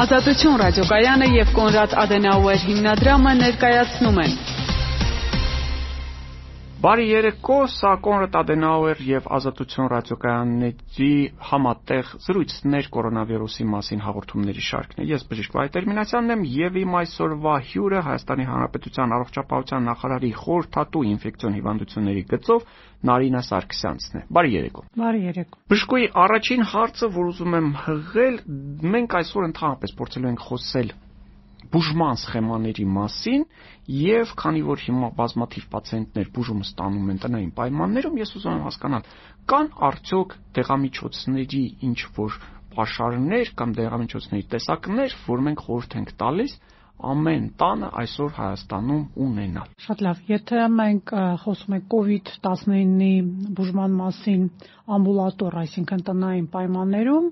Ազատություն ռադիոկայանը եւ Կոնրադ Ադենաուեր հիմնադրամը ներկայացնում են Բարի երեկո, սա Կոնրադ Ադենաուեր եւ Ազատություն ռադիոկայանների համատեղ զրույցներ կորոնավիրուսի մասին հաղորդումների շարքն է։ Ես բժիշկ Վահե Տերմինասյանն եմ եւ իմ այսօրվա հյուրը Հայաստանի Հանրապետության առողջապահության նախարարի խորհրդատու ինֆեկցիոն հիվանդությունների գծով Նարինա Սարգսյանցն է։ Բարի երեկո։ Բարի երեկո։ Բժշկուի առաջին հարցը, որ ուզում եմ հղել, մենք այսօր ընդհանրապես փորձելու ենք խոսել բուժման սխեմաների մասին եւ քանի որ հիմա բազմաթիվ պացիենտներ բուժումը ստանում են տնային պայմաններում, ես ուզում եմ հասկանալ, կան արդյոք դեղամիջոցների ինչ որ pašարներ կամ դեղամիջոցների տեսակներ, որ մենք խորհուրդ ենք տալիս ամեն տանը այսօր Հայաստանում ունենալ։ Շատ լավ։ Եթե մենք խոսում ենք COVID-19-ի բուժման մասին ամբուլատոր, այսինքն տնային պայմաններում,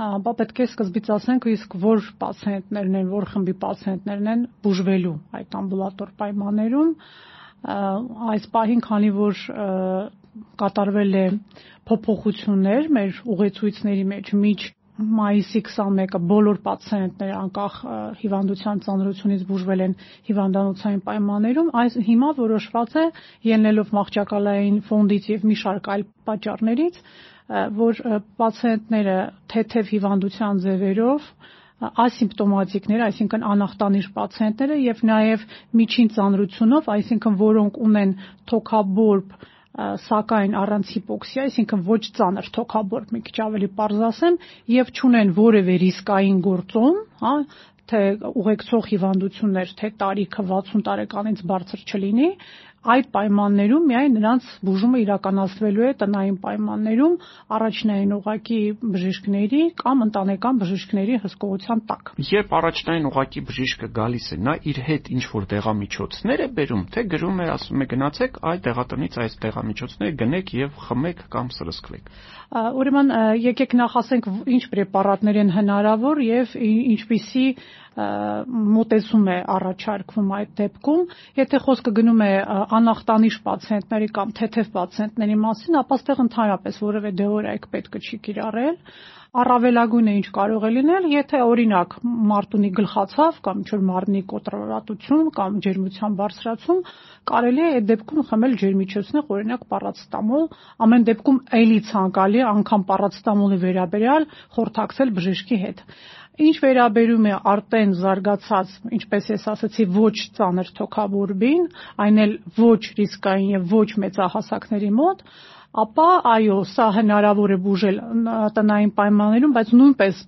ապա պետք է սկզբից ասենք իսկ որ պացիենտներն են, որ խմբի պացիենտներն են բուժվելու այդ ամբուլատոր պայմաններում այս պահին քանի որ կատարվել է փոփոխություններ մեր ուղեցույցների մեջ միջ մայիսի 21-ը բոլոր պացիենտները անկախ հիվանդության ծանրությունից բուժվել են հիվանդանոցային պայմաններում, այս հիմա որոշված է ելնելով մահճակալային ֆոնդից եւ մի շարք այլ պատճառներից որ պացիենտները թեթև հիվանդության ձևերով ասիմպտոմատիկներ, այսինքն անախտանիշ պացիենտները եւ նաեւ միջին ծանրությունով, այսինքն որոնք ունեն թոքաբորբ սակայն առանց հիպոքսիա, այսինքն ոչ ծանր թոքաբորբ, մի քիչ ավելի པարզ ասեմ, եւ ճունեն որևէ ռիսկային գործոն, հա, թե ուղեկցող հիվանդություններ, թե տարիքը 60 տարեկանից բարձր չլինի, այդ պայմաններում միայն նրանց բուժումը իրականացվելու է տնային պայմաններում առաջնային ուղակի բժիշկների կամ ընտանեկան բժիշկների հսկողության տակ։ Երբ առաջնային ուղակի բժիշկը գալիս է, նա իր հետ ինչ որ դեղամիջոցներ է բերում, թե գրում է, ասում է գնացեք այդ դեղատնից այս դեղամիջոցները գնեք եւ խմեք կամ սրսկվեք։ Ուրեմն եկեք նախ ասենք ինչ պրեպարատներ են հնարավոր եւ ինչպիսի մոտեցում է առաջարկվում այդ դեպքում, եթե խոսքը գնում է անախտանիշ պացիենտների կամ թեթև պացիենտների մասին, ապա ստեղ ընդհանրապես որևէ դեորայք պետք չի կիրառել առավելագույնը ինչ կարող է լինել, եթե օրինակ մարտունի գլխացավ կամ ինչ-որ մարմնի կոտրորատություն կամ ջերմության բարձրացում, կարելի է այդ դեպքում խմել ջերմիչոցներ, օրինակ պարացետամոլ, ամեն դեպքում էլի ցանկալի անգամ պարացետամոլի վերաբերյալ խորհրդակցել բժշկի հետ։ Ինչ վերաբերում է արտեն զարգացած, ինչպես ես ասացի, ոչ ծանր թոքաբորբին, այն էլ ոչ ռիսկային եւ ոչ մեծահասակների մոտ, ապա այո, սա հնարավոր է բուժել տնային պայմաններում, բայց նույնպես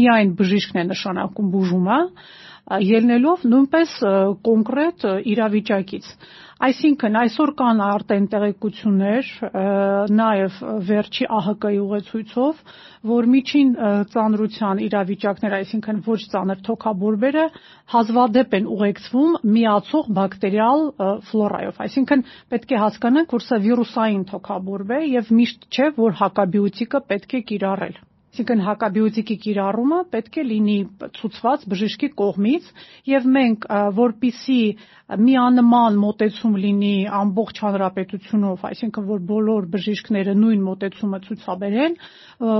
միայն բժիշկն է նշանակում բուժումը, ելնելով նույնպես կոնկրետ իրավիճակից։ Այսինքն այսօր կան արտեն տեղեկություններ նաև վերջի ԱՀԿ-ի ուղեցույցով, որ միջին ծանրության իրավիճակներ, այսինքն ոչ ծանր թոքաբորբերը հազվադեպ են ուղեկցվում միացող բակտերիալ ֆլորայով։ Այսինքն պետք է հասկանանք, որ սա վիրուսային թոքաբորբ է եւ միշտ չէ, որ հակաբիոտիկը պետք է կիրառել այսինքն հակաբիոտիկի կիրառումը պետք է լինի ցուցված բժշկի կողմից եւ մենք որpիսի միանման մոտեցում լինի ամբողջ հանրապետությունով, այսինքն որ բոլոր բժիշկները նույն մոտեցումը ցուցաբերեն,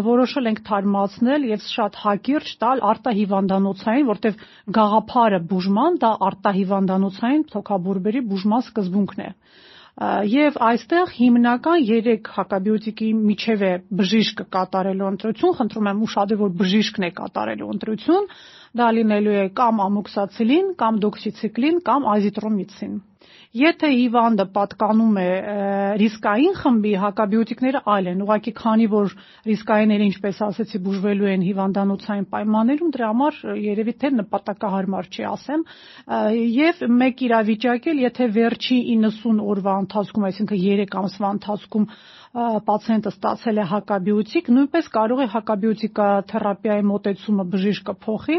որոշել ենք թարմացնել եւ շատ հակիրճ տալ արտահիվանդանոցային, որտեղ գաղափարը բուժման դա արտահիվանդանոցային թոքաբորբերի բուժման սկզբունքն է եւ այստեղ հիմնական 3 հակաբիոտիկի միջև է բժիշկը կատարելու ընտրություն, խնդրում եմ ուշադրել, որ բժիշկն է կատարելու ընտրություն, դա լինելու է կամ ամոքսացիլին, կամ դոքսիցիկլին, կամ ազիտրոմիցին։ Եթե հիվանդը պատկանում է ռիսկային խմբի, հակաբիոտիկները այլ են, ուղղակի քանի որ ռիսկայինները, ինչպես ասեցի, բուժվելու են հիվանդանոցային պայմաններում, դրա համար երևի թե նպատակահարմար չի ասեմ, եւ մեկ իրավիճակ էլ, եթե վերջի 90 օրվա ընթացքում, այսինքն 3 ամսվա ընթացքում պացիենտը ստացել է հակաբիոտիկ, նույնպես կարող է հակաբիոտիկաթերապիայի մոտեցումը բժիշկը փոխի,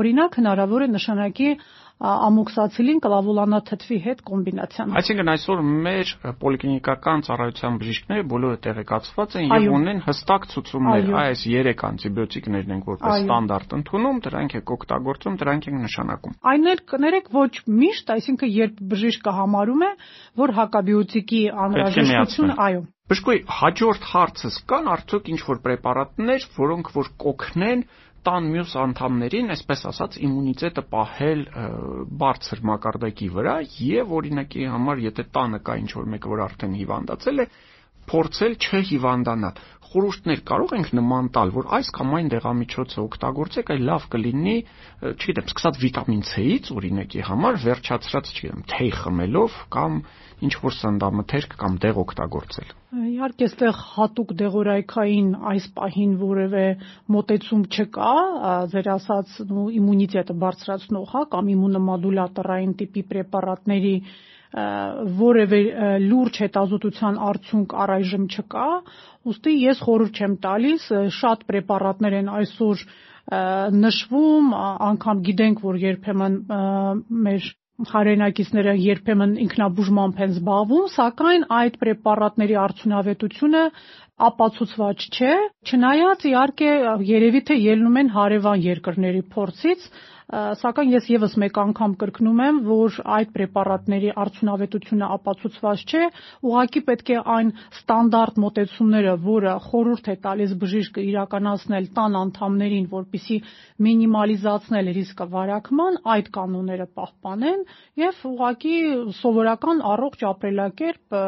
օրինակ հնարավոր է նշանակի ամոքսացիլին կլավուլանաթթվի հետ կոմբինացիան։ Այսինքն այսօր մեր պոլիկլինիկական ծառայության բժիշկները բոլորը տեղեկացված են եւ ունեն հստակ ցուցումներ։ Այս 3 անտիբիոտիկներն են որպես ստանդարտ ընդունում, դրանք եք օգտագործում, դրանք են նշանակում։ Այն էլ կներեք ոչ միշտ, այսինքն երբ բժիշկը համարում է, որ հակաբիոտիկի անհրաժեշտություն, այո, Բժշկուի հաջորդ հարցս կան արդյոք ինչ որ պրեպարատներ, որոնք որ կօգնեն տան մյուս անդամներին, այսպես ասած, իմունիտետը պահել բարձր մակարդակի վրա եւ օրինակի համար, եթե տանը կա ինչ որ մեկը, որ արդեն հիվանդացել է, փորձել չհիվանդանալ խորհուրդներ կարող ենք նման տալ, որ այս կամ այն դեղամիջոցը օգտագործեք, այլ լավ կլինի, չգիտեմ, սկսած վիտամին C-ից օրինակի համար, վերջացրած, չգիտեմ, թեյ խմելով կամ ինչ որ սննդամթերք կամ դեղ օգտագործել։ Իհարկե, այստեղ հատուկ դեղորայքային այս պահին որևէ մոտեցում չկա, ձեր ասած իմունիտետը բարձրացնող, հա, կամ իմունոմոդուլատորային տիպի պրեպարատների որևէ լուրջ հետազոտության արդյունք առայժմ չկա, ուստի ես խորհուրդ չեմ տալիս, շատ պրեպարատներ են այսօր նշվում, անգամ գիտենք, որ երբեմն մեր հայրենակիցները երբեմն ինքնաբուժմամբ են զբաղվում, սակայն այդ պրեպարատների արդյունավետությունը ապացուցված չէ, չնայած իհարկե երևի թե ելնում են հարևան երկրների փորձից, սակայն ես եւս մեկ անգամ կրկնում եմ, որ այդ պրեպարատների արդյունավետությունը ապացուցված չէ, ուղղակի պետք է այն ստանդարտ մոտեցումները, որը խորհուրդ է տալիս բժիշկը իրականացնել տան անդամներին, որպիսի մինիմալիզացնել ռիսկը վարակման, այդ կանոնները պահպանեն եւ ուղղակի սովորական առողջ ապրելակերպ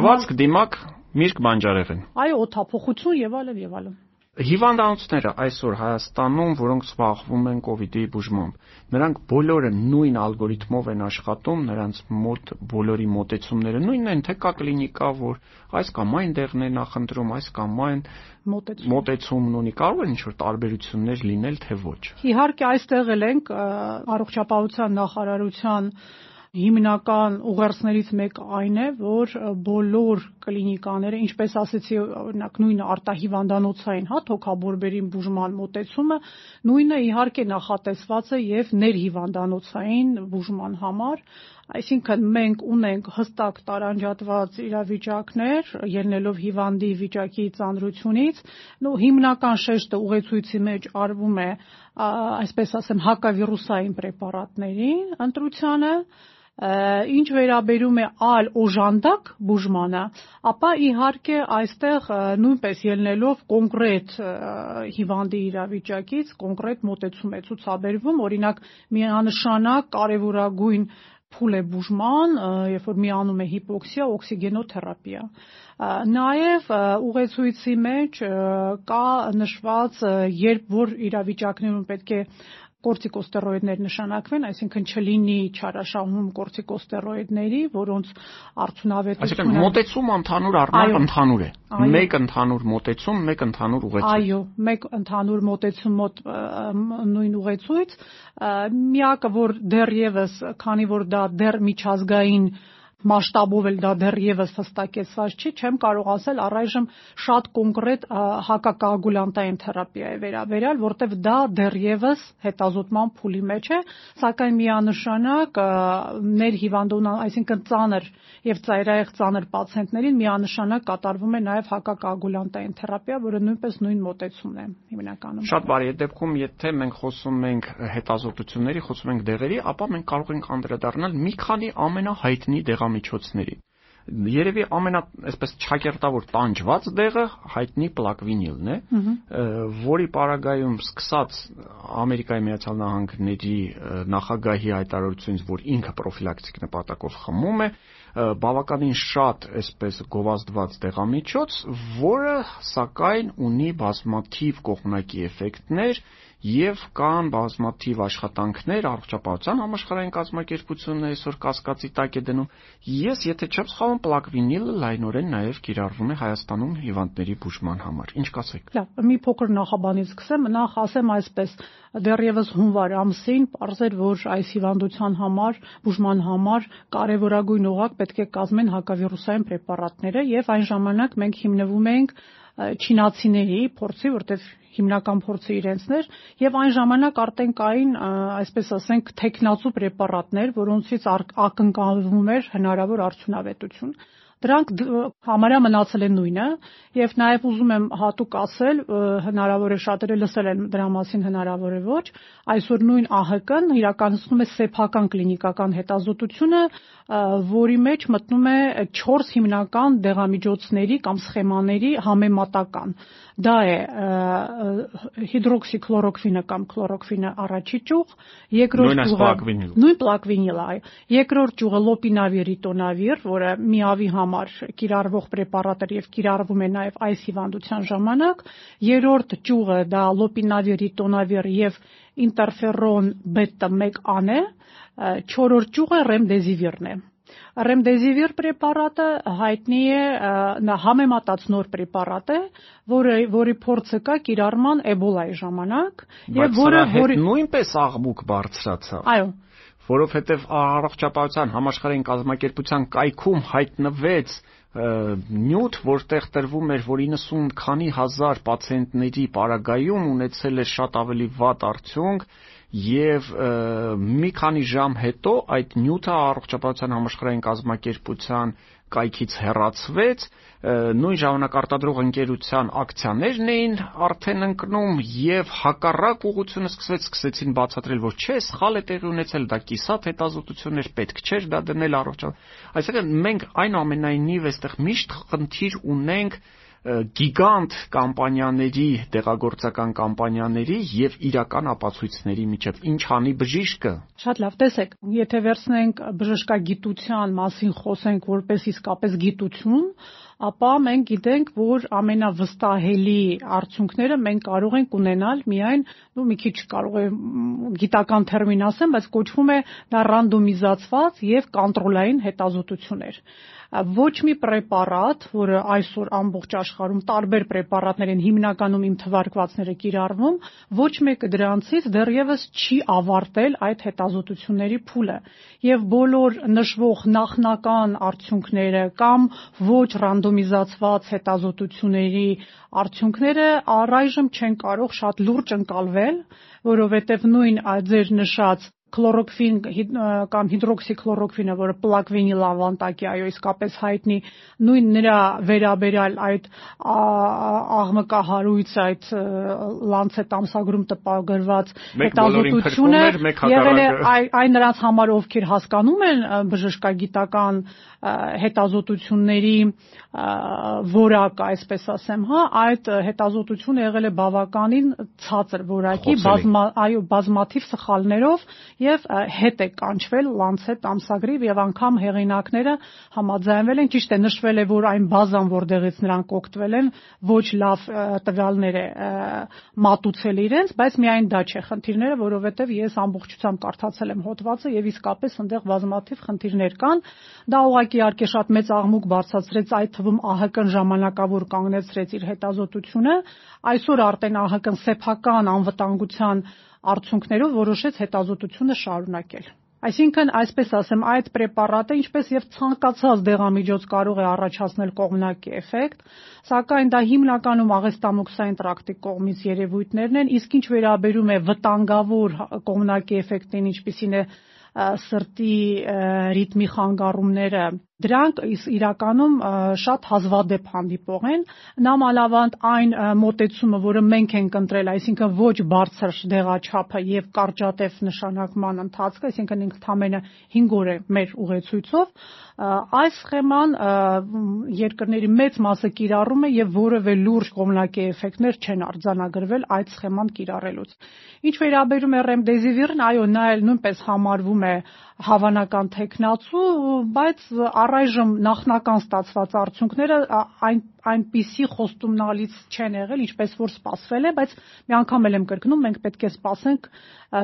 լվացք դիմակ միրգ բանջարեղեն։ Այո, օթափողություն եւ այլն եւ այլն։ Հիվանդանոցները այսօր Հայաստանում, որոնք զբաղվում են կ ូវ իդի բուժմամբ, նրանք բոլորը նույն ալգորիթմով են աշխատում, նրանց մոտ բոլորի մոտեցումները նույնն են, թե կա կլինիկա, որ այս կամ այն դեղն է նախընտրում, այս կամ այն մոտեցում մոտեցումն ունի, կարող են ինչ-որ տարբերություններ լինել, թե ոչ։ Իհարկե, այստեղ էլ ենք առողջապահության նախարարության հիմնական ուղերձներից մեկը այն է, որ բոլոր կլինիկաները, ինչպես ասեցի, օրինակ նույնը արտահիվանդանոցային, հա, թոքաբորբերին բուժման մոտեցումը, նույնը իհարկե նախատեսված է եւ ներհիվանդանոցային բուժման համար, Այսինքն մենք ունենք հստակ տարանջատված իրավիճակներ, ելնելով հիվանդի վիճակի ծանրությունից, նո հիմնական շեշտը ուղեցույցի մեջ արվում է, այսպես ասեմ, հակավիրուսային պրեպարատներին ընտրությանը, Ինչ վերաբերում է այլ օժանդակ բուժմանը, ապա իհարկե այստեղ նույնպես ելնելով կոնկրետ հիվանդի իրավիճակից կոնկրետ մոտեցում է ցուցաբերվում, օրինակ միանշանակ կարևորագույն փուլ է բուժման, երբ որ միանում է հիպոքսիա, օքսիգենոթերապիա։ Նաև ուղեցույցի մեջ կա նշված, երբ որ իրավիճակներում պետք է կորտիկոստերոիդներ նշանակվեն, այսինքն չլինի չարաշահում կորտիկոստերոիդների, որոնց արդյունավետությունը Այսինքն մոտեցումը ընդհանուր առմամբ ընդհանուր է։ Մեկ ընդհանուր մոտեցում, մեկ ընդհանուր ուղեցույց։ Այո, մեկ ընդհանուր մոտեցում մոտ նույն ուղեցույց։ Միակը, որ դեռևս, քանի որ դա դեռ միջազգային մասշտաբով էլ դա դեռևս հստակեցված չի, չեմ կարող ասել առայժմ շատ կոնկրետ հակակոագուլյանտային թերապիա է վերաբերյալ, որտեվ դա դեռևս հետազոտման փուլի մեջ է, սակայն միանշանակ ներհիվանդուն, այսինքն ծանր եւ ծայրահեղ ծանր պացիենտներին միանշանակ կատարվում է նաեւ հակակոագուլյանտային թերապիա, որը նույնպես նույն մոտեցումն է հիմնականում։ Շատ բարի, այդ դեպքում եթե մենք խոսում ենք հետազոտությունների, խոսում ենք դեղերի, ապա մենք կարող ենք անդրադառնալ մի քանի ամենահայտնի դեղամիջոցների Երևի ամենա այսպես ճակերտավոր տանջված դեղը հայտնի պլակվինիլն է, որի պարագայում սկսած Ամերիկայի Միացյալ Նահանգների նախագահի հայտարարությունից, որ ինքը պրոֆիլակտիկ նպատակով խմում է, բավականին շատ այսպես գովազդված դեղամիջոց, որը սակայն ունի բազմաթիվ կողմնակի էֆեկտներ եւ կան բազմաթիվ աշխատանքներ առողջապահության համաշխարհային կազմակերպությունն այսօր կասկածի տակ է դնում ես եթե չեմ սխալվում պլակվինիլը լայնորեն նաեւ կիրառվում է Հայաստանում հիվանդների բուժման համար ինչ կասեք լավ մի փոքր նախաբանից սկսեմ նախ ասեմ այսպես դեռևս հունվար ամսին ողջեր որ այս հիվանդության համար բուժման համար կարևորագույն օղակ պետք է կազմեն հակավիրուսային պրեպարատները եւ այն ժամանակ մենք հիմնվում ենք չինացիների փորձի, որտեղ հիմնական փորձը իրենցն էր եւ այն ժամանակ արդեն կային այսպես ասենք տեխնացու պրեպարատներ, որոնցից ակնկալվում էր հնարավոր արդյունավետություն։ Դրանք համարյա մնացել են նույնը եւ նաեւ ուզում եմ հատուկ ասել, հնարավոր է շատերը լսել են դրա մասին, հնարավոր է ոչ, այսօր նույն ԱՀԿ-ն իրականացնում է սեփական կլինիկական հետազոտությունը, որի մեջ մտնում է 4 հիմնական դեղամիջոցների կամ սխեմաների համեմատական։ դա է հիդրոքսիքլորոքվինը կամ քլորոքվինը առաջի ճյուղ, երկրորդ ճյուղը նույն պլակվինիլը, այո։ Երկրորդ ճյուղը լոպինավիր ռիտոնավիր, որը միավի համար կիրառվող պրեպարատ է եւ կիրառվում է նաեւ այս հիվանդության ժամանակ։ Երրորդ ճյուղը դա լոպինավիր ռիտոնավիր եւ ինտերֆերոն բետա 1-ան է։ Չորրորդ ճյուղը ռեմդեզիվիրն է։ Ռեմդեզիվիր պրեպարատը հայտնի է նա համեմատած նոր պրեպարատ է, որը որի փորձը կա կիրառման Էբոլայի ժամանակ եւ որը որի նույնպես աղմուկ բարձրացավ։ Այո որովհետև առողջապահության համաշխարհային կազմակերպության կայքում հայտնվեց նյութ, որտեղ տրվում էր, որ 90 քանի հազար պացիենտների պարագայում ունեցել էր շատ ավելի վատ արդյունք եւ մի քանի ժամ հետո այդ նյութը առողջապահության համաշխարհային կազմակերպության կայքից հեռացվեց, նույն ժամանակ արտադրող ընկերության ակցիաներն էին արդեն ընկնում եւ հակառակ ուղությունը սկսվեց, սկսեցին բացատրել, որ չէ, սխալ է տեղի ունեցել, դա կիսատ հետազոտություններ պետք չէր դա դնել առողջապահ։ Այսինքն մենք այնուամենայնիվ այստեղ միշտ խնդիր ունենք գիգանտ կամպանիաների, դեղագործական կամպանիաների եւ իրական ապացույցների միջև ինչ անի բժիշկը։ Շատ լավ, տեսեք, եթե վերցնենք բժշկագիտության մասին խոսենք որպես իսկապես գիտություն, ապա մենք գիտենք, որ ամենավստահելի արդյունքները մենք կարող ենք ունենալ միայն, ու մի քիչ կարող է գիտական տերմին ասեմ, բայց կոչվում է դա ռանդոմիզացված եւ կոնտրոլային հետազոտություններ ոչ մի պրեպարատ, որը այսօր ամբողջ աշխարհում տարբեր պրեպարատներ են հիմնականում իմ թվարկվածները կիրառվում, ոչ մեկը դրանցից դեռևս չի ավարտել այդ հետազոտությունների փուլը։ Եվ բոլոր նշվող նախնական արդյունքները կամ ոչ ռանդոմիզացված հետազոտությունների արդյունքները առայժմ չեն կարող շատ լուրջ ընկալվել, որովհետև նույն ձեր նշած քլորոքվին կամ հիդրոքսիքլորոքվինը, որը պլակվինիլ ավանտակի այո իսկապես հայտնի, նույն նրա վերաբերյալ այդ աղմկահարույց այդ Lancet ամսագրում տպագրված հետազոտությունը եղել է այն նրանց համար, ովքեր հասկանում են բժշկագիտական հետազոտությունների որակը, այսպես ասեմ, հա, այդ հետազոտությունը եղել է բավականին ցածր որակի, բազմա, այո, բազմաթիվ սխալներով եւ հետ է կանչվել Lancet ամսագրիվ եւ անգամ հեղինակները համաձայնվել են, ճիշտ է նշվել է, որ այն բազան, որտեղից նրանք օգտվել են, ոչ լավ տվյալներ է մատուցել իրենց, բայց միայն դա չէ խնդիրները, որովհետեւ ես ամբողջությամբ կարդացել եմ հոդվածը եւ իսկապես այնտեղ բազմաթիվ խնդիրներ կան։ Դա ուղղակի իհարկե շատ մեծ աղմուկ բարձրացրեց այդ թվում ԱՀԿ-ն ժամանակավոր կանգնեցրեց իր հետազոտությունը, այսօր արդեն ԱՀԿ-ն սեփական անվտանգության արդյունքներով որոշեց հետազոտությունը շարունակել։ Այսինքն, այսպես ասեմ, այդ պրեպարատը, ինչպես եւ ցանկացած դեղամիջոց կարող է առաջացնել կողմնակի էֆեկտ, սակայն դա հիմնականում աղեստամոքսային տրակտի կողմից երևույթներն են, իսկ ինչ վերաբերում է վտանգավոր կողմնակի էֆեկտին, ինչպիսին է սրտի ռիթմի խանգարումները Դրանք իրականում շատ հազվադեպ հանդիպող են։ Նամանավանդ այն մոտեցումը, որը մենք ենք ընտրել, այսինքն ոչ բարձր դեղաչափը եւ կարճատև նշանակման ընթացքը, այսինքն ինքնամենը 5 օր է մեր ուղեցույցով, այս սխեման երկրների մեծ մասը կիրառում է եւ որևէ լուրջ կողմնակի էֆեկտներ չեն արձանագրվել այդ սխեման կիրառելուց։ Ինչ վերաբերում է ռեմդեզիվիրն, այո, նա էլ նույնպես համարվում է հավանական տեխնացու, բայց առայժմ նախնական ստացված արդյունքները այն այնպիսի խոստումնալից չեն եղել, ինչպես որ սպասվել է, բայց մի անգամ էլ եմ կրկնում, մենք պետք է սպասենք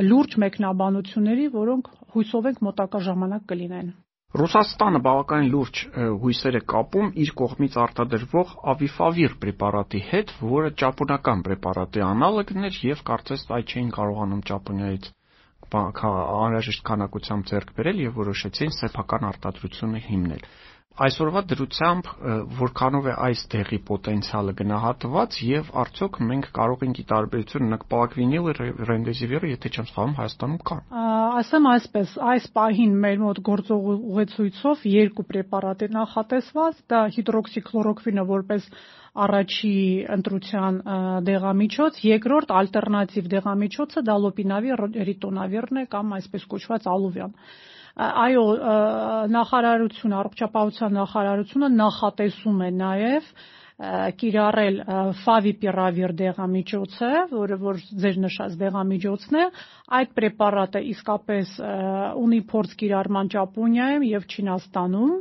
լուրջ մեկնաբանությունների, որոնք հույսով ենք մոտակա ժամանակ կլինեն։ Ռուսաստանը բավականին լուրջ հույսեր է կապում իր կողմից արտադրվող ավիֆավիր պրեպարատի հետ, որը ճապոնական պրեպարատի անալոգն էր եւ կարծես այդ չէին կարողանում Ճապոնիայից անհրաժեշտ քանակությամբ ձեռք բերել եւ որոշեցին սեփական արտադրությունը հիմնել այսօրվա դրությամբ որքանով է այս դեղի պոտենցիալը գնահատված եւ արդյոք մենք կարող ենք ի տարբերություն նկպակվինիլը ռեմդեսիվիրը եթե չեմ սխալվում Հայաստանում կան ասեմ այսպես այս պահին մեր մոտ գործող ուղեցույցով երկու պրեպարատ է նախատեսված դա հիդրոքսիքլորոքվինը որպես առաջի ընտրության դեղամիջոց, երկրորդ ալտերնատիվ դեղամիջոցը դա լոպինավի ռիտոնավիրն է կամ այսպես կոչված ալուվյան այո նախարարությունը առողջապահության նախարարությունը նախատեսում է նաև կիրառել Favipiravir դեղամիջոցը, որը որ ձեր նշած դեղամիջոցն է, այդ պրեպարատը իսկապես ունի փորձ կիրառման Ճապոնիայում եւ Չինաստանում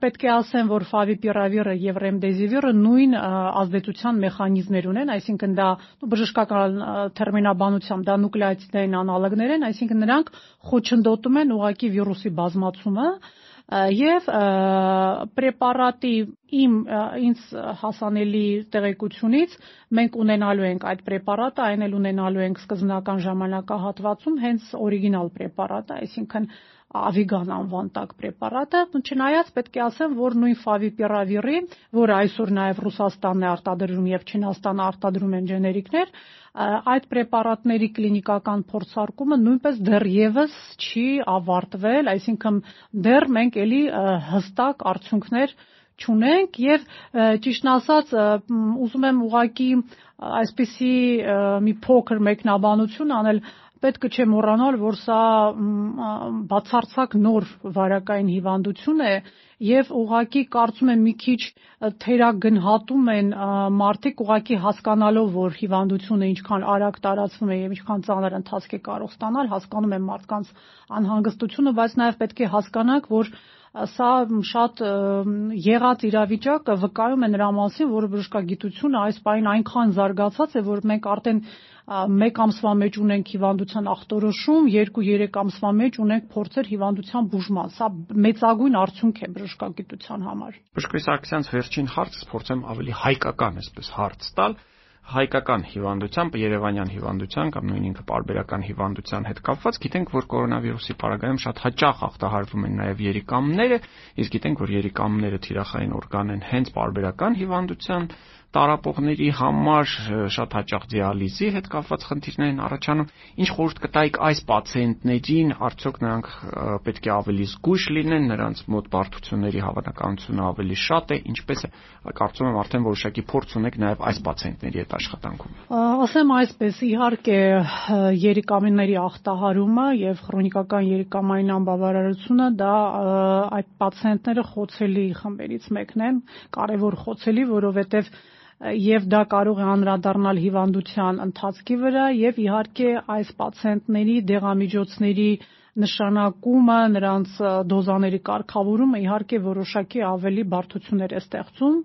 պետք է ասեմ, որ Favipiravir-ը եւ Remdesivir-ը նույն ազդեցության մեխանիզմներ ունեն, այսինքն դա բժշկական տերմինաբանությամբ դա նուկլեոտիդային անալոգներ են, այսինքն նրանք խոչընդոտում են ուղակի վիրուսի բազմացումը եւ պրեպարատի իմ ինձ հասանելի տեղեկությունից մենք ունենալու ենք այդ պրեպարատը, այն էլ ունենալու ենք սկզբնական ժամանակահատվածում հենց օրիգինալ պրեպարատը, այսինքն Avigan անվան տակ պրեպարատը, չնայած պետք է ասեմ, որ նույն Favipiravir-ի, որը այսօր նաև Ռուսաստանն է արտադրում եւ Չինաստանը արտադրում են ջեներիկներ, այդ պրեպարատների կլինիկական փորձարկումը նույնպես դեռևս չի ավարտվել, այսինքն դեռ մենք էլի հստակ արդյունքներ չունենք եւ ճիշտն ասած ուզում եմ ուղակի այսպիսի մի փոքր մեկնաբանություն անել պետք չէ մոռանալ, որ սա բացարձակ նոր վարակային հիվանդություն է եւ ուղակի կարծում եմ մի քիչ թերագնահատում են մարդիկ ուղակի հասկանալով, որ հիվանդությունը ինչքան արագ տարածվում է եւ ինչքան ծանր ընթացք է կարող ստանալ, հասկանում են մարդկանց անհանգստությունը, բայց նաեւ պետք է հասկանանք, որ սա շատ եղած իրավիճակը վկայում է նրա մասին, որ բժշկագիտությունը այս պայն այնքան զարգացած է, որ մենք արդեն 1 ամսվա մեջ ունենք հիվանդության ախտորոշում, 2-3 ամսվա մեջ ունենք փորձեր հիվանդության բուժման։ Սա մեծագույն արդյունք է բժշկագիտության համար։ Բժշկի Սարգսյանց վերջին հարցը փորձեմ ավելի հայկական, այսպես հարց տալ հայկական հիվանդությամբ, Երևանյան հիվանդության կամ նույն ինքը պարբերական հիվանդության հետ կապված, գիտենք, որ կորոնավիրուսի պարագայում շատ հաճախ ախտահարվում են նաև երիկամները, իսկ գիտենք, որ երիկամները թիրախային օրգան են հենց պարբերական հիվանդության տարապողների համար շատ հաճախ դիալիզի հետ կապված խնդիրներ են առաջանում։ Ինչ խորհուրդ կտայիք այս պացիենտներին, արդյոք նրանք պետք է ավելի զգույշ լինեն, նրանց մոտ բարդությունների հավանականությունը ավելի շատ է, ինչպես է, կարծում եմ արդեն որոշակի փորձ ունեք նաև այս պացիենտների հետ աշխատանքում։ Ասեմ այսպես, իհարկե երիկամինների ախտահարումը եւ քրոնիկական երիկամային անբավարարությունը դա այդ պացիենտները խոցելի խմբերից մեկն են, կարևոր խոցելի, որովհետեւ եւ դա կարող է անդրադառնալ հիվանդության ընթացքի վրա եւ իհարկե այս պացիենտների դեղամիջոցների նշանակումը, նրանց դոզաների կարգավորումը իհարկե որոշակի ավելի բարդություններ է ստեղծում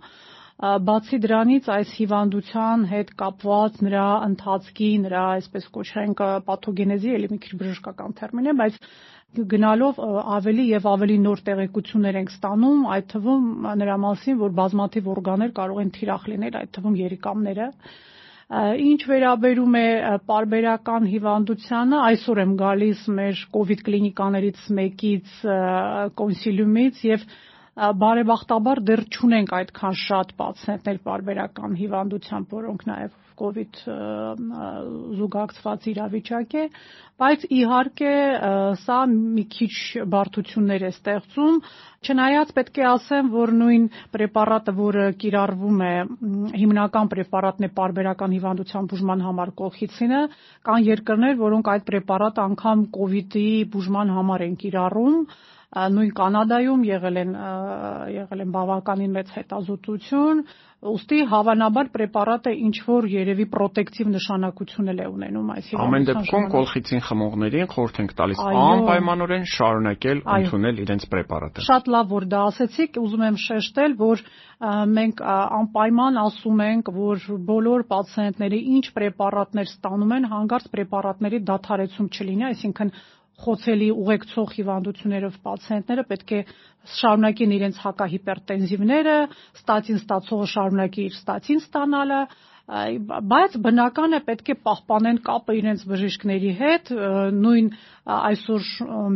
բացի դրանից այս հիվանդության հետ կապված նրա ընթացքի, նրա այսպես կոչենք պաթոգենեզի, էլի մի քիչ բժշկական տերմին է, բայց գնալով ավելի եւ ավելի նոր տեղեկություններ ենք ստանում, այդ թվում նրա մասին, որ բազմաթիվ օրգաններ կարող են թիրախ լինել, այդ թվում երիկամները։ Ինչ վերաբերում է պարբերական հիվանդությանը, այսօր եմ գալիս մեր իդ կլինիկաներից մեկից կոնսիլիումից եւ բարեբախտաբար դեռ չունենք այդքան շատ պացիենտներ պարբերական հիվանդությամբ, որոնք նաև COVID զուգակցված իրավիճակ է, բայց իհարկե սա մի քիչ բարդություններ է ստեղծում, Չնայած պետք է ասեմ, որ նույն պրեպարատը, որը կիրառվում է, հիմնական պրեպարատն է պարբերական հիվանդության բուժման համար կողխիցինը, կան երկրներ, որոնք այդ պրեպարատը անգամ իդի բուժման համար են կիրառում, նույն Կանադայում եղել են եղել են բավականին մեծ հետազոտություն, ուստի հավանաբար պրեպարատը ինչ որ երևի պրոտեկտիվ նշանակություն էլ է ունենում այս հիվանդության։ Ամեն դեպքում կոլխիցին խմողներին խորհուրդ ենք տալիս անպայմանորեն շարունակել ընդունել իրենց պրեպարատը։ Շատ լավ որ դա ասեցիք, ուզում եմ շեշտել, որ մենք անպայման ասում ենք, որ բոլոր պացիենտները ինչ պրեպարատներ ստանում են, հանգարց պրեպարատների դադարեցում չլինի, այսինքն խոցելի ուղեկցող հիվանդություններով պացիենտները պետք է շարունակեն իրենց հակահիպերտենզիվները, ստատին ստացողը շարունակի իր ստատին ստանալը, բայց բնական է պետք է պահպանեն կապը իրենց բժիշկների հետ, նույն այսօր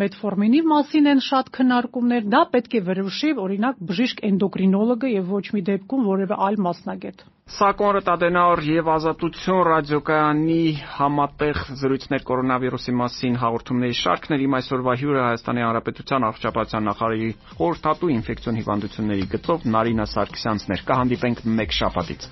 մեթֆորմինի մասին են շատ քննարկումներ, դա պետք է որոշի օրինակ բժիշկ էնդոկրինոլոգը եւ ոչ մի դեպքում որևէ այլ մասնագետ։ Սա Կոնրադ Ադենաուր եւ Ազատություն ռադիոկայանի համատեղ զրույցներ կորոնավիրուսի մասին հաղորդումների շարքներ։ Իմ այսօրվա հյուրը Հայաստանի Հանրապետության առողջապահության նախարարի խորհրդատու ինֆեկցիոն հիվանդությունների գծով Նարինա Սարգսյանցն էր։ Կհանդիպենք մեկ շաբաթից։